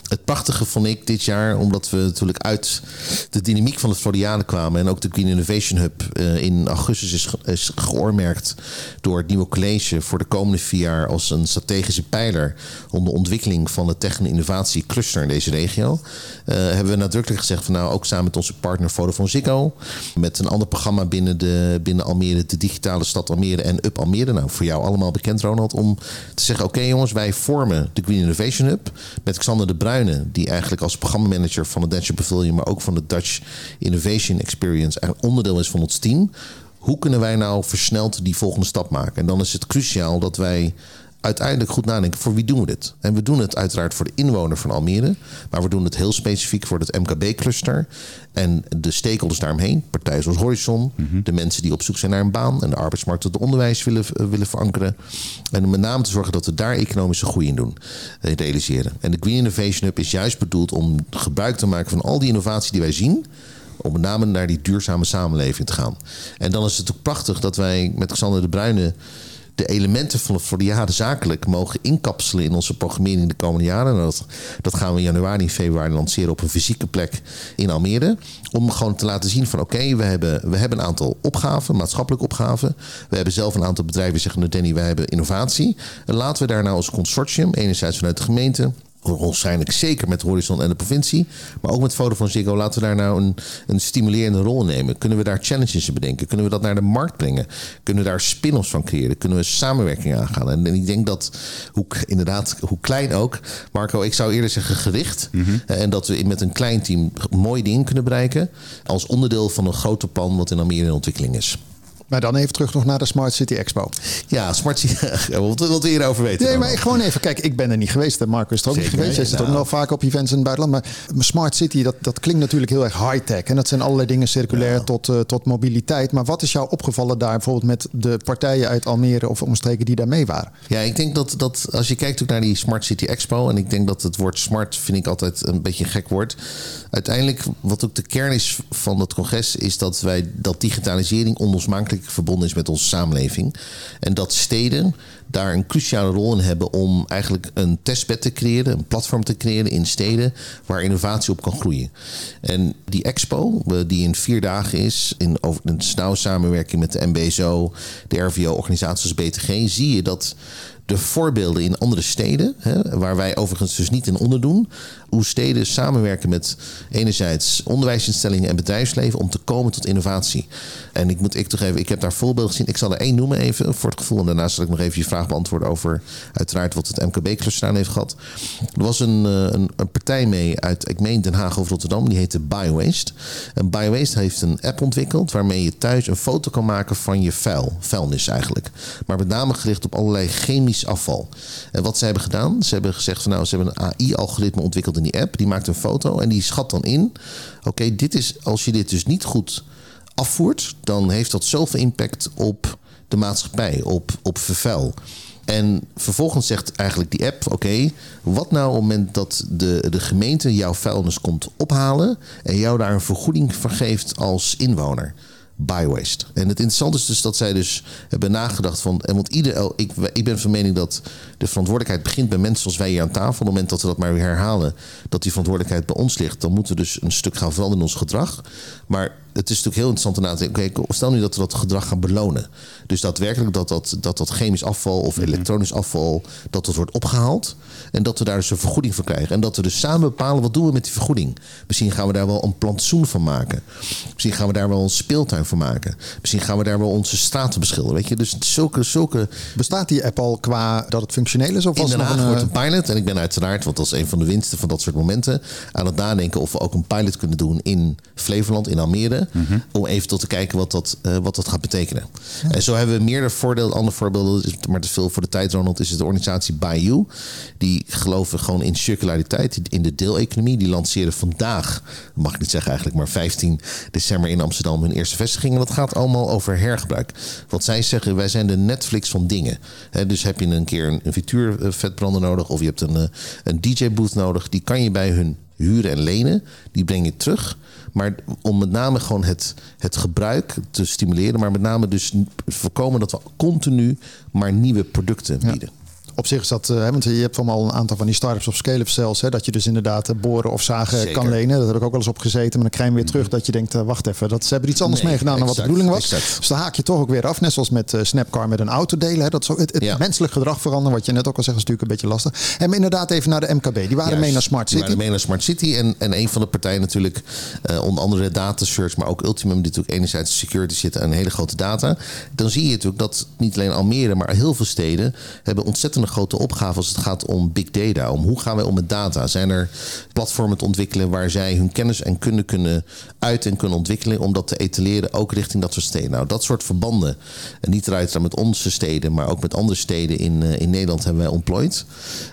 Het prachtige vond ik dit jaar, omdat we natuurlijk uit de dynamiek van het Floriade kwamen. En ook de Green Innovation Hub eh, in augustus is, ge- geoormerkt door het nieuwe college voor de komende vier jaar als een strategische pijler om de ontwikkeling van de tech- en innovatie cluster in deze regio. eh, hebben we nadrukkelijk gezegd van nou ook samen met onze partner Vodafone Ziggo. Met een ander programma binnen, de, binnen Almere, de digitale stad Almere en Up Almere. Nou, voor jou allemaal bekend Ronald. Om te zeggen oké jongens, wij vormen de Green Innovation Hub. Met Xander de Die eigenlijk als programmamanager van de Dutch Pavilion, maar ook van de Dutch Innovation Experience, eigenlijk onderdeel is van ons team. Hoe kunnen wij nou versneld die volgende stap maken? En dan is het cruciaal dat wij uiteindelijk goed nadenken voor wie doen we dit. En we doen het uiteraard voor de inwoner van Almere, maar we doen het heel specifiek voor het MKB-cluster en de stakeholders daaromheen, partijen zoals Horizon, de mensen die op zoek zijn naar een baan en de arbeidsmarkt tot de onderwijs willen, eh, willen verankeren. En om met name te zorgen dat we daar economische groei in doen, eh, realiseren. En de Green Innovation Hub is juist bedoeld om gebruik te maken van al die innovatie die wij zien om met name naar die duurzame samenleving te gaan. En dan is het ook prachtig dat wij met Xander de Bruyne de elementen van het Floriade zakelijk mogen inkapselen in onze programmering de komende jaren. En dat, gaan we in januari februari lanceren op een fysieke plek in Almere. Om gewoon te laten zien van oké, we, hebben, we hebben een aantal opgaven, maatschappelijke opgaven. We hebben zelf een aantal bedrijven zeggen, nou Danny, wij hebben innovatie. En laten we daar nou als consortium, enerzijds vanuit de gemeente, waarschijnlijk zeker met Horizon en de provincie. Maar ook met Vodafone Ziggo. Laten we daar nou een, een stimulerende rol in nemen. Kunnen we daar challenges in bedenken? Kunnen we dat naar de markt brengen? Kunnen we daar spin-offs van creëren? Kunnen we samenwerking aangaan? En, en ik denk dat, hoe, inderdaad, hoe klein ook... Marco, ik zou eerder zeggen gericht. Eh, En dat we met een klein team mooie dingen kunnen bereiken... als onderdeel van een groter plan wat in Almere in ontwikkeling is. Maar dan even terug nog naar de Smart City Expo. Ja, Smart City. wat, wat wil je hierover weten? Nee, maar gewoon even, kijk, ik ben er niet geweest. Marco is er ook Zeker, niet geweest. Jij zit ook nou. wel vaak op events in het buitenland. Maar Smart City, dat, dat klinkt natuurlijk heel erg high-tech. En dat zijn allerlei dingen circulair tot, eh, tot mobiliteit. Maar wat is jou opgevallen daar bijvoorbeeld met de partijen uit Almere of omstreken die daar mee waren? Ja, ik denk dat, dat als je kijkt ook naar die Smart City Expo... en ik denk dat het woord smart vind ik altijd een beetje een gek woord. Uiteindelijk, wat ook de kern is van het congres... is dat wij dat digitalisering onlosmakelijk verbonden is met onze samenleving. En dat steden daar een cruciale rol in hebben... om eigenlijk een testbed te creëren, een platform te creëren in steden... waar innovatie op kan groeien. En die expo, eh, die in vier dagen is... in over een samenwerking met de MBSO, de RVO-organisaties BTG... zie je dat de voorbeelden in andere steden, hè, waar wij overigens dus niet in onderdoen, hoe steden samenwerken met enerzijds onderwijsinstellingen en bedrijfsleven om te komen tot innovatie. En ik moet ik toch even, ik heb daar voorbeelden gezien. Ik zal er één noemen even voor het gevoel. En daarna zal ik nog even je vraag beantwoorden over uiteraard wat het MKB-cluster aan heeft gehad. Er was een, eh, een, een partij mee uit, ik meen Den Haag of Rotterdam, die heette BioWaste. En BioWaste heeft een app ontwikkeld waarmee je thuis een foto kan maken van je vuil, vuilnis eigenlijk. Maar met name gericht op allerlei afval. En wat ze hebben gedaan, ze hebben gezegd van nou, ze hebben een AI-algoritme ontwikkeld in die app. Die maakt een foto en die schat dan in. Oké, dit is als je dit dus niet goed afvoert, dan heeft dat zoveel impact op de maatschappij, op, op vervuil. En vervolgens zegt eigenlijk die app: Oké, wat nou op het moment dat de, de gemeente jouw vuilnis komt ophalen en jou daar een vergoeding voor geeft als inwoner? Biowaste. En het interessante is dus dat zij dus hebben nagedacht van. En want ieder, ik, ik ben van mening dat de verantwoordelijkheid begint bij mensen zoals wij hier aan tafel. Op het moment dat we dat maar weer herhalen, dat die verantwoordelijkheid bij ons ligt, dan moeten we dus een stuk gaan veranderen in ons gedrag. Maar het is natuurlijk heel interessant om na te denken. Oké, stel nu dat we dat gedrag gaan belonen. Dus daadwerkelijk dat dat, dat, dat chemisch afval of elektronisch afval, dat dat wordt opgehaald. En dat we daar dus een vergoeding voor krijgen. En dat we dus samen bepalen wat doen we met die vergoeding. Misschien gaan we daar wel een plantsoen van maken. Misschien gaan we daar wel een speeltuin van maken. Misschien gaan we daar wel onze straten beschilderen. Weet je, dus zulke, zulke. Bestaat die app al qua dat het functioneel is? Of In Den Haag een, wordt eh, een pilot. En ik ben uiteraard, want dat is een van de winsten van dat soort momenten, aan het nadenken of we ook een pilot kunnen doen in Flevoland, in Almere. Om eventueel te kijken wat dat, eh, wat dat gaat betekenen. En zo hebben we meerdere voordelen. Andere voorbeelden, is maar te veel voor de tijd, Ronald, is het de organisatie Bayou. Die geloven gewoon in circulariteit, in de deeleconomie. Die lanceerden vandaag, mag ik niet zeggen eigenlijk, maar 15 december in Amsterdam hun eerste vestiging. En dat gaat allemaal over hergebruik. Wat zij zeggen, wij zijn de Netflix van dingen. Dus heb je een keer een, een nodig of je hebt een, eh, een DJ-booth nodig. Die kan je bij hun huren en lenen. Die breng je terug. Maar om met name gewoon het, het gebruik te stimuleren. Maar met name dus voorkomen dat we continu maar nieuwe producten bieden. Op zich is dat, eh, hè, want je hebt allemaal een aantal van die startups of scale-up cells, hè, dat je dus inderdaad eh, boren of zagen Zeker. kan lenen. Dat heb ik ook wel eens op gezeten, maar dan krijg je weer terug dat je denkt, eh, wacht even, dat, ze hebben iets anders Nee, meegedaan dan wat de bedoeling was. exact. Dus dan haak je toch ook weer af, net zoals met eh, Snapcar met een auto delen. Hè. Dat ook het, het Ja. menselijk gedrag veranderen, wat je net ook al zegt, is natuurlijk een beetje lastig. En inderdaad even naar de MKB. Die waren Juist. mee naar Smart Die City. waren mee naar Smart City. En, en een van de partijen natuurlijk, onder andere Data Search, maar ook Ultimum, die natuurlijk enerzijds security zitten en hele grote data. Dan zie je natuurlijk dat niet alleen Almere, maar heel veel steden hebben ontzettende grote opgaven als het gaat om big data. Om hoe gaan wij om met data? Zijn er platformen te ontwikkelen waar zij hun kennis en kunde kunnen uiten en kunnen ontwikkelen om dat te etaleren ook richting dat soort steden? Nou, dat soort verbanden, en niet eruit met onze steden, maar ook met andere steden in, eh, in Nederland hebben wij ontplooid.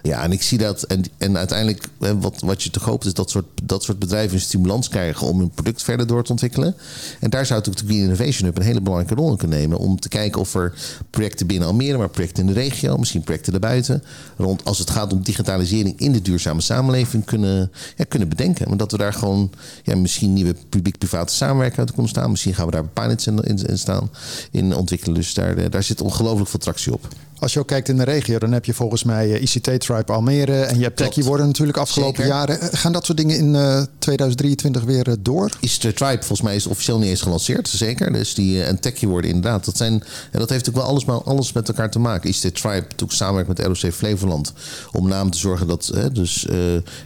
Ja, en ik zie dat. En, en uiteindelijk, wat, wat je toch hoopt, is dat soort, dat soort bedrijven een stimulans krijgen om hun product verder door te ontwikkelen. En daar zou natuurlijk de Green Innovation Hub een hele belangrijke rol in kunnen nemen. Om te kijken of er projecten binnen Almere, maar projecten in de regio, misschien projecten Rond als het gaat om digitalisering in de duurzame samenleving kunnen, ja, kunnen bedenken. Maar dat we daar gewoon ja, misschien nieuwe publiek-private samenwerking uit kunnen staan. Misschien gaan we daar pilots in, in, in staan, in ontwikkelen. Dus daar, eh, daar zit ongelooflijk veel tractie op. Als je ook kijkt in de regio, dan heb je volgens mij eh, ICT Tribe Almere en je hebt. Techie worden natuurlijk afgelopen Zeker. jaren. Eh, Gaan dat soort dingen in eh, 2023 weer eh, door? Is de Tribe volgens mij is officieel niet eens gelanceerd, zeker. Dus die en Techie worden inderdaad. Dat, zijn, en dat heeft natuurlijk wel alles, maar alles met elkaar te maken. De Tribe natuurlijk samenwerkt met ROC Flevoland om naam te zorgen dat dus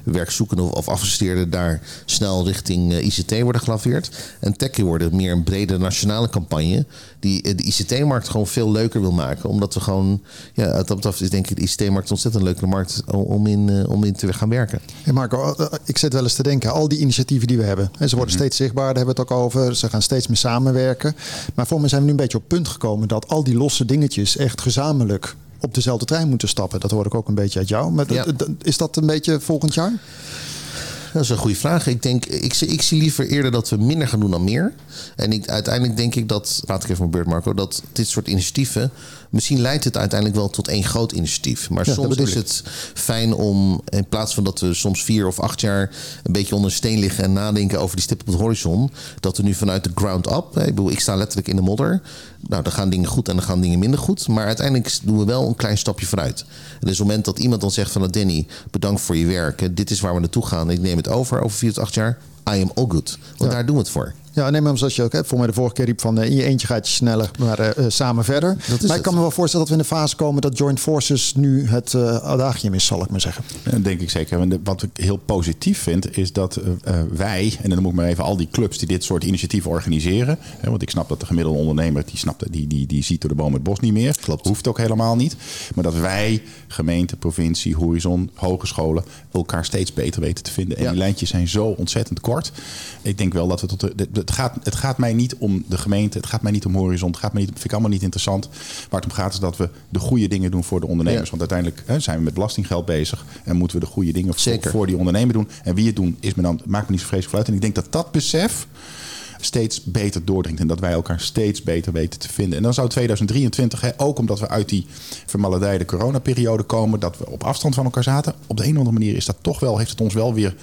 werkzoekenden of, of afgestudeerden daar snel richting ICT worden gelaveerd. En Techie worden meer een brede nationale campagne die eh, de ICT-markt gewoon veel leuker wil maken, omdat we gewoon ja, dat betreft is denk ik de ICT-markt een ontzettend leuke markt om- in, eh, om in te gaan werken. Hey Marco, eh, ik zit wel eens te denken, al die initiatieven die we hebben, hè, ze worden steeds zichtbaarder, daar hebben we het ook over. Ze gaan steeds meer samenwerken. Maar voor me zijn we nu een beetje op punt gekomen dat al die losse dingetjes echt gezamenlijk op dezelfde trein moeten stappen. Dat hoor ik ook een beetje uit jou. Maar Ja. is dat een beetje volgend jaar? Dat is een goede vraag. Ik, denk, ik, ik zie liever eerder dat we minder gaan doen dan meer. En ik, uiteindelijk denk ik dat, praat ik even mijn beurt Marco, dat dit soort initiatieven, misschien leidt het uiteindelijk wel tot één groot initiatief. Maar Ja, soms is het fijn om, in plaats van dat we soms vier of acht jaar een beetje onder een steen liggen en nadenken over die stip op de horizon, dat we nu vanuit de ground up, ik bedoel, ik sta letterlijk in de modder, nou, dan gaan dingen goed en dan gaan dingen minder goed. Maar uiteindelijk doen we wel een klein stapje vooruit. En dus op het moment dat iemand dan zegt van, nou, Danny, bedankt voor je werk. Dit is waar we naartoe gaan. Ik neem het over over vier tot acht jaar. I am all good. Want Ja. daar doen we het voor. Ja, nee, maar zoals je ook hebt. Voor mij de vorige keer riep van eh, in je eentje gaat je sneller, maar eh, eh, samen verder. maar ik kan me wel voorstellen dat we in de fase komen dat Joint Forces nu het adagium is, zal ik maar zeggen. Dat denk ik zeker. Wat ik heel positief vind, is dat wij, en dan moet ik maar even al die clubs die dit soort initiatieven organiseren. Hè, want ik snap dat de gemiddelde ondernemer, die, snapt, die, die, die ziet door de boom het bos niet meer. Klopt. Hoeft ook helemaal niet. Maar dat wij, gemeente, provincie, horizon, hogescholen, elkaar steeds beter weten te vinden. En Ja. die lijntjes zijn zo ontzettend kort. Ik denk wel dat we tot de. de- Het gaat, het gaat mij niet om de gemeente, het gaat mij niet om horizon, het gaat mij niet, vind ik allemaal niet interessant. Waar het om gaat is dat we de goede dingen doen voor de ondernemers. Ja. Want uiteindelijk hè, zijn we met belastinggeld bezig en moeten we de goede dingen voor, Zeker. voor die ondernemer doen. En wie het doen, is me dan, maakt me niet zo vreselijk uit. En ik denk dat dat besef steeds beter doordringt. En dat wij elkaar steeds beter weten te vinden. En dan zou 2023, hè, ook omdat we uit die vermaledijde coronaperiode komen, dat we op afstand van elkaar zaten. Op de een of andere manier is dat toch wel, heeft het ons wel weer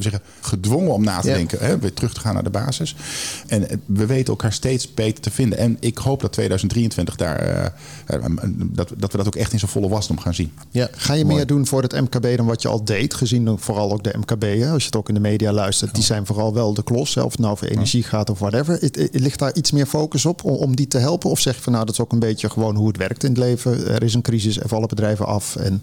we zeggen, gedwongen om na te denken. Hè, weer terug te gaan naar de basis. En eh, we weten elkaar steeds beter te vinden. En ik hoop dat 2023 daar, eh, eh, dat, dat we dat ook echt in zijn volle wasdom gaan zien. Ja, Ga je meer doen voor het MKB dan wat je al deed? Gezien vooral ook de MKB, hè? als je het ook in de media luistert, die zijn vooral wel de klos. Of het nou over energie gaat of whatever. Ligt daar iets meer focus op om, om die te helpen? Of zeg je van nou, dat is ook een beetje gewoon hoe het werkt in het leven. Er is een crisis, er vallen bedrijven af. En...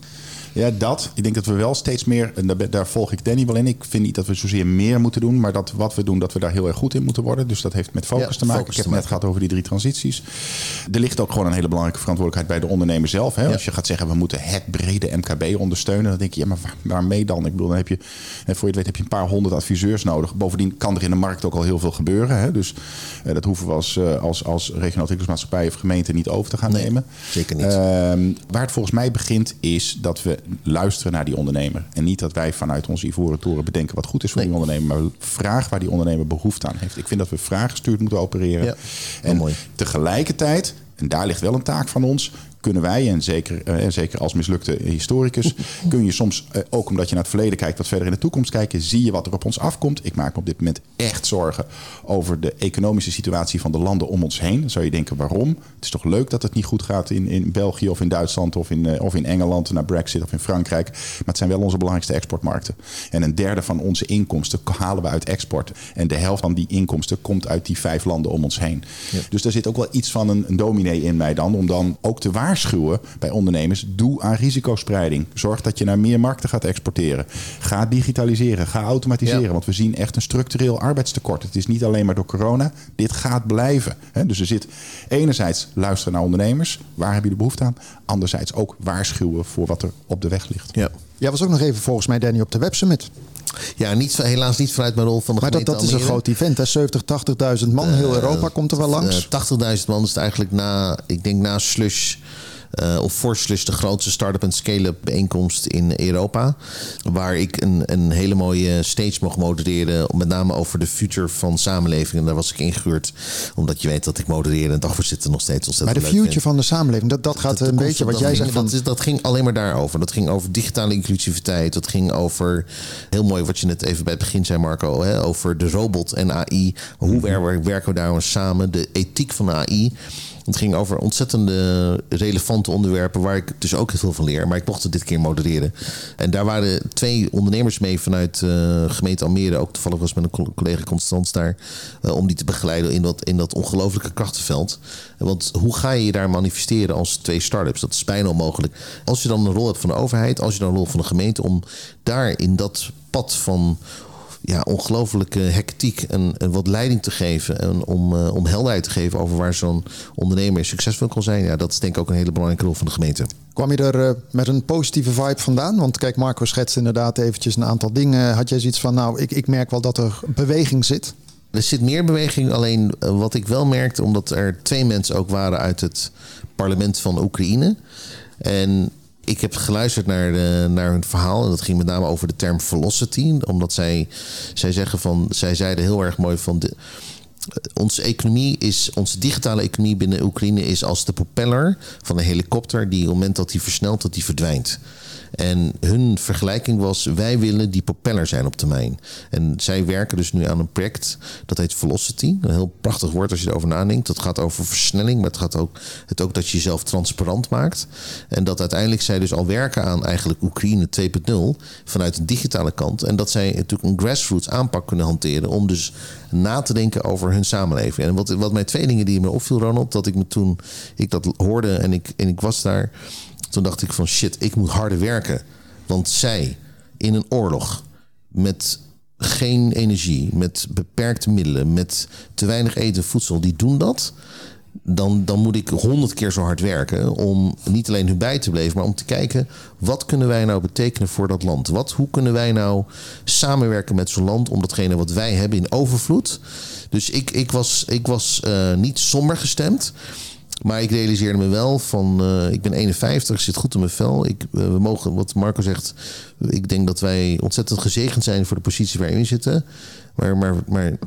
Ja, dat. Ik denk dat we wel steeds meer, en daar, daar, volg ik Danny wel in. Ik vind niet dat we zozeer meer moeten doen, maar dat wat we doen, dat we daar heel erg goed in moeten worden. Dus dat heeft met focus te maken. ik heb het net gehad over die drie transities. Er ligt ook gewoon een hele belangrijke verantwoordelijkheid bij de ondernemer zelf. Hè? Als je gaat zeggen, we moeten het brede MKB ondersteunen, dan denk je, ja, maar waarmee dan? Ik bedoel, dan heb je, voor je het weet, heb je een paar honderd adviseurs nodig. Bovendien kan er in de markt ook al heel veel gebeuren. Hè? Dus eh, dat hoeven we als, eh, als, als regionaal ontwikkelingsmaatschappij of gemeente niet over te gaan nemen. Zeker niet. Ehm, waar het volgens mij begint, is dat we luisteren naar die ondernemer. En niet dat wij vanuit onze ivoren toren bedenken wat goed is voor die ondernemer. Maar vraag waar die ondernemer behoefte aan heeft. Ik vind dat we vraaggestuurd moeten opereren. Ja, en mooi. tegelijkertijd, en daar ligt wel een taak van ons kunnen wij, en zeker, uh, zeker als mislukte historicus, kun je soms, uh, ook omdat je naar het verleden kijkt, wat verder in de toekomst kijken, zie je wat er op ons afkomt. Ik maak me op dit moment echt zorgen over de economische situatie van de landen om ons heen. Dan zou je denken, waarom? Het is toch leuk dat het niet goed gaat in, in België of in Duitsland of in, uh, of in Engeland, naar Brexit of in Frankrijk. Maar het zijn wel onze belangrijkste exportmarkten. En een derde van onze inkomsten halen we uit export. En de helft van die inkomsten komt uit die vijf landen om ons heen. Ja. Dus daar zit ook wel iets van een, een dominee in mij dan, om dan ook te waar waarschuwen bij ondernemers: doe aan risicospreiding. Zorg dat je naar meer markten gaat exporteren. Ga digitaliseren, ga automatiseren. Want we zien echt een structureel arbeidstekort. Het is niet alleen maar door corona. Dit gaat blijven. Dus er zit enerzijds luisteren naar ondernemers. Waar heb je de behoefte aan? Anderzijds ook waarschuwen voor wat er op de weg ligt. Ja. Jij was ook nog even volgens mij, Danny, op de websummit. Ja, niet, helaas niet vanuit mijn rol van de Maar dat, dat is een groot event, hè? 70, 80.000 man. Heel Europa komt er wel langs. Uh, 80.000 man is het eigenlijk na, ik denk na Slush uh, of Forslus, de grootste start-up en scale-up bijeenkomst in Europa. Waar ik een, een hele mooie stage mocht modereren. Met name over de future van samenleving. En daar was ik ingehuurd. Omdat je weet dat ik modereren en dagvoorzitter nog steeds ontzettend Maar de future van de samenleving, dat, dat gaat een beetje wat jij zegt. Van... Dat, dat ging alleen maar daarover. Dat ging over digitale inclusiviteit. Dat ging over, heel mooi wat je net even bij het begin zei Marco. Hè, over de robot en AI. Hoe mhm. werken we daar samen? De ethiek van de AI. Het ging over ontzettende relevante onderwerpen waar ik dus ook heel veel van leer. Maar ik mocht het dit keer modereren. En daar waren twee ondernemers mee vanuit uh, gemeente Almere. Ook toevallig was met een collega Constans daar. Uh, om die te begeleiden in dat, in dat ongelofelijke krachtenveld. Want hoe ga je je daar manifesteren als twee start-ups? Dat is bijna onmogelijk. Als je dan een rol hebt van de overheid, als je dan een rol van de gemeente, om daar in dat pad van ja, ongelooflijke hectiek en, en, wat leiding te geven. En om, uh, om helderheid te geven over waar zo'n ondernemer succesvol kan zijn. Ja, dat is denk ik ook een hele belangrijke rol van de gemeente. Kwam je er uh, met een positieve vibe vandaan? Want kijk, Marco schetst inderdaad eventjes een aantal dingen. Had jij zoiets van, nou, ik, ik merk wel dat er beweging zit? Er zit meer beweging, alleen uh, wat ik wel merkte, omdat er twee mensen ook waren uit het parlement van Oekraïne. En ik heb geluisterd naar, de, naar hun verhaal. En dat ging met name over de term velocity. Omdat zij, zij zeggen van. Zij zeiden heel erg mooi van. De, onze economie is, onze digitale economie binnen Oekraïne is als de propeller van een helikopter die op het moment dat die versnelt, dat die verdwijnt. En hun vergelijking was: wij willen die propeller zijn op termijn. En zij werken dus nu aan een project dat heet Velocity. Een heel prachtig woord als je erover nadenkt. Dat gaat over versnelling, maar het gaat ook, het ook dat je jezelf transparant maakt. En dat uiteindelijk zij dus al werken aan eigenlijk Oekraïne 2.0 vanuit een digitale kant. En dat zij natuurlijk een grassroots aanpak kunnen hanteren om dus na te denken over hun samenleving. En wat, wat mij twee dingen die me opviel, Ronald, dat ik me toen ik dat hoorde en ik, en ik was daar toen dacht ik van shit, ik moet harder werken. Want zij in een oorlog met geen energie, met beperkte middelen, met te weinig eten, voedsel, die doen dat. Dan, dan moet ik honderd keer zo hard werken om niet alleen hun bij te blijven, maar om te kijken wat kunnen wij nou betekenen voor dat land? Wat, hoe kunnen wij nou samenwerken met zo'n land om datgene wat wij hebben in overvloed? Dus ik, ik was, ik was uh, niet somber gestemd. Maar ik realiseerde me wel van, uh, ik ben 51, zit goed in mijn vel. Ik, uh, we mogen, wat Marco zegt, ik denk dat wij ontzettend gezegend zijn voor de positie waarin we zitten. Maar, maar, maar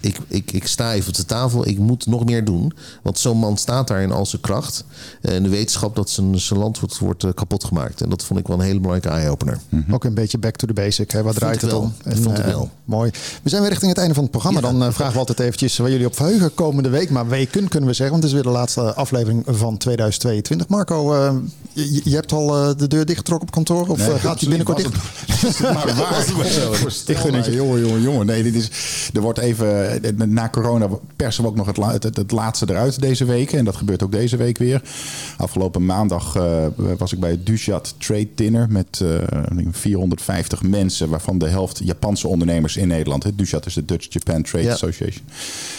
ik, ik, ik sta even op de tafel, ik moet nog meer doen. Want zo'n man staat daar in al zijn kracht. En de wetenschap dat zijn, zijn land wordt, wordt eh, kapot gemaakt. En dat vond ik wel een hele belangrijke eye-opener. Ook een beetje back to the basic. Hè? Draait het wel. om? Dat vond ik eh, wel. Mooi. We zijn weer richting het einde van het programma. Ja. Dan eh, vragen we altijd eventjes waar jullie op verheugen komende week. Maar weken kunnen we zeggen, want het is weer de laatste aflevering van 2022. Marco, eh, je, je hebt al eh, de deur dichtgetrokken op kantoor? Of Nee, eh, gaat die binnenkort dicht? het- maar waar. Ik gun het je. Jongen, jongen, jongen. Nee, dit is, er wordt even, eh, na corona persen we ook nog het, la- het, laatste eruit deze week. En dat gebeurt ook deze week weer. Afgelopen maandag eh, was ik bij het Dushat Trade Dinner met eh, ik denk 450 mensen, waarvan de helft Japanse ondernemers in Nederland. Hè. Dushat is de Dutch Japan Trade Ja. Association.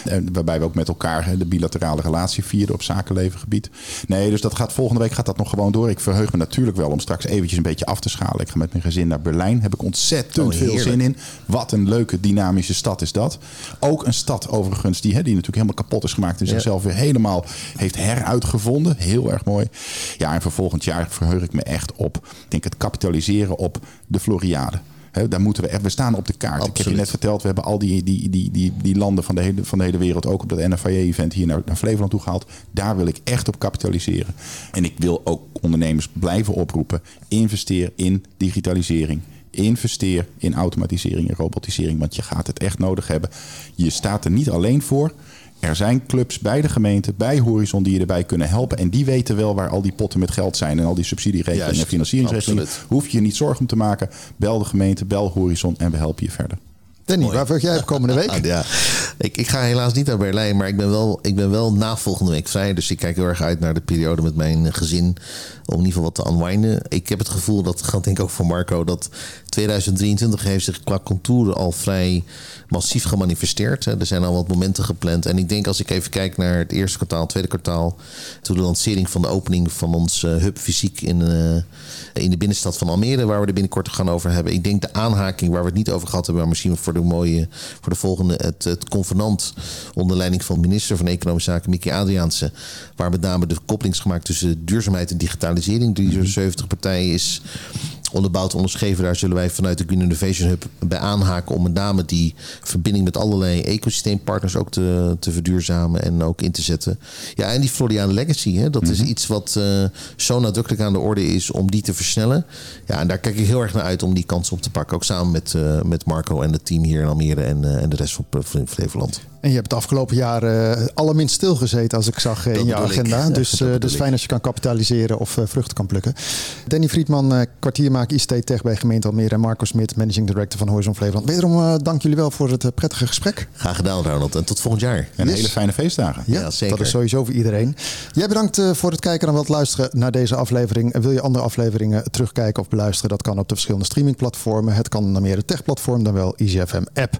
En waarbij we ook met elkaar de bilaterale relatie vierden op zakenlevengebied. Nee, dus dat gaat volgende week gaat dat nog gewoon door. Ik verheug me natuurlijk wel om straks eventjes een beetje af te schalen. Ik ga met mijn gezin naar Berlijn. Heb ik ontzettend Oh, veel zin in. Wat een leuke dynamische stad is dat. Ook een stad overigens die, hè, die natuurlijk helemaal kapot is gemaakt. En Ja. zichzelf weer helemaal heeft heruitgevonden. Heel erg mooi. Ja, en voor volgend jaar verheug ik me echt op. Ik denk het kapitaliseren op de Floriade. Daar moeten we echt, we staan op de kaart. Ik heb je net verteld, we hebben al die, die, die, die, die landen van de, hele, van de hele wereld ook op dat NFIA-event hier naar, naar Flevoland toe gehaald. Daar wil ik echt op kapitaliseren. En ik wil ook ondernemers blijven oproepen. Investeer in digitalisering. Investeer in automatisering en robotisering, want je gaat het echt nodig hebben. Je staat er niet alleen voor. Er zijn clubs bij de gemeente, bij Horizon, die je erbij kunnen helpen. En die weten wel waar al die potten met geld zijn en al die subsidieregelingen en financieringsregelingen. Hoef je je niet zorgen om te maken. Bel de gemeente, bel Horizon en we helpen je verder. Danny, waar verheug jij op komende week? Ja. ik, ik ga helaas niet naar Berlijn, maar ik ben, wel, ik ben wel na volgende week vrij. Dus ik kijk heel erg uit naar de periode met mijn gezin. Om in ieder geval wat te unwinden. Ik heb het gevoel, dat geldt denk ik ook voor Marco, dat 2023 heeft zich qua contouren al vrij massief gemanifesteerd. Er zijn al wat momenten gepland. En ik denk als ik even kijk naar het eerste kwartaal, tweede kwartaal. Toen de lancering van de opening van ons eh, hub fysiek in, eh, in de binnenstad van Almere, waar we er binnenkort gaan over hebben. Ik denk de aanhaking waar we het niet over gehad hebben, maar misschien voor de mooie, voor de volgende, het, het convenant onder leiding van minister van Economische Zaken, Mickey Adriaanse. Waar met name de koppeling is gemaakt tussen duurzaamheid en digitalisering. Die door 70 partijen is onderbouwd, onderschreven. Daar zullen wij vanuit de Green Innovation Hub bij aanhaken om met name die verbinding met allerlei ecosysteempartners ook te, te verduurzamen en ook in te zetten. Ja, en die Floridian Legacy, hè, dat is iets wat eh, zo nadrukkelijk aan de orde is om die te versnellen. Ja, en daar kijk ik heel erg naar uit om die kans op te pakken. Ook samen met, eh, met Marco en het team hier in Almere en, eh, en de rest van, van Flevoland. En je hebt het afgelopen jaar eh, allerminst stilgezeten, als ik zag in ik. agenda. Dus eh, bedoel dus ik. fijn als je kan kapitaliseren of vruchten kan plukken. Danny Friedman, eh, kwartiermaker ICT Tech bij gemeente Almere. En Marco Smit, managing director van Horizon Flevoland. Wederom eh, dank jullie wel voor het eh, prettige gesprek. Graag gedaan, Ronald. En tot volgend jaar. En Yes. hele fijne feestdagen. Ja, Ja, zeker. dat is sowieso voor iedereen. Jij bedankt eh, voor het kijken en wat luisteren naar deze aflevering. En Wil je andere afleveringen terugkijken of beluisteren? Dat kan op de verschillende streamingplatformen. Het kan naar meer de tech-platform dan wel EasyFM app.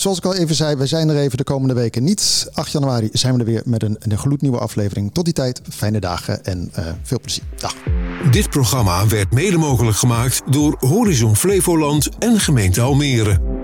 Zoals ik al even zei, wij zijn er even de komende weken niet. 8 januari zijn we er weer met een, gloednieuwe aflevering. Tot die tijd, fijne dagen en eh, veel plezier. Dag. Dit programma werd mede mogelijk gemaakt door Horizon Flevoland en gemeente Almere.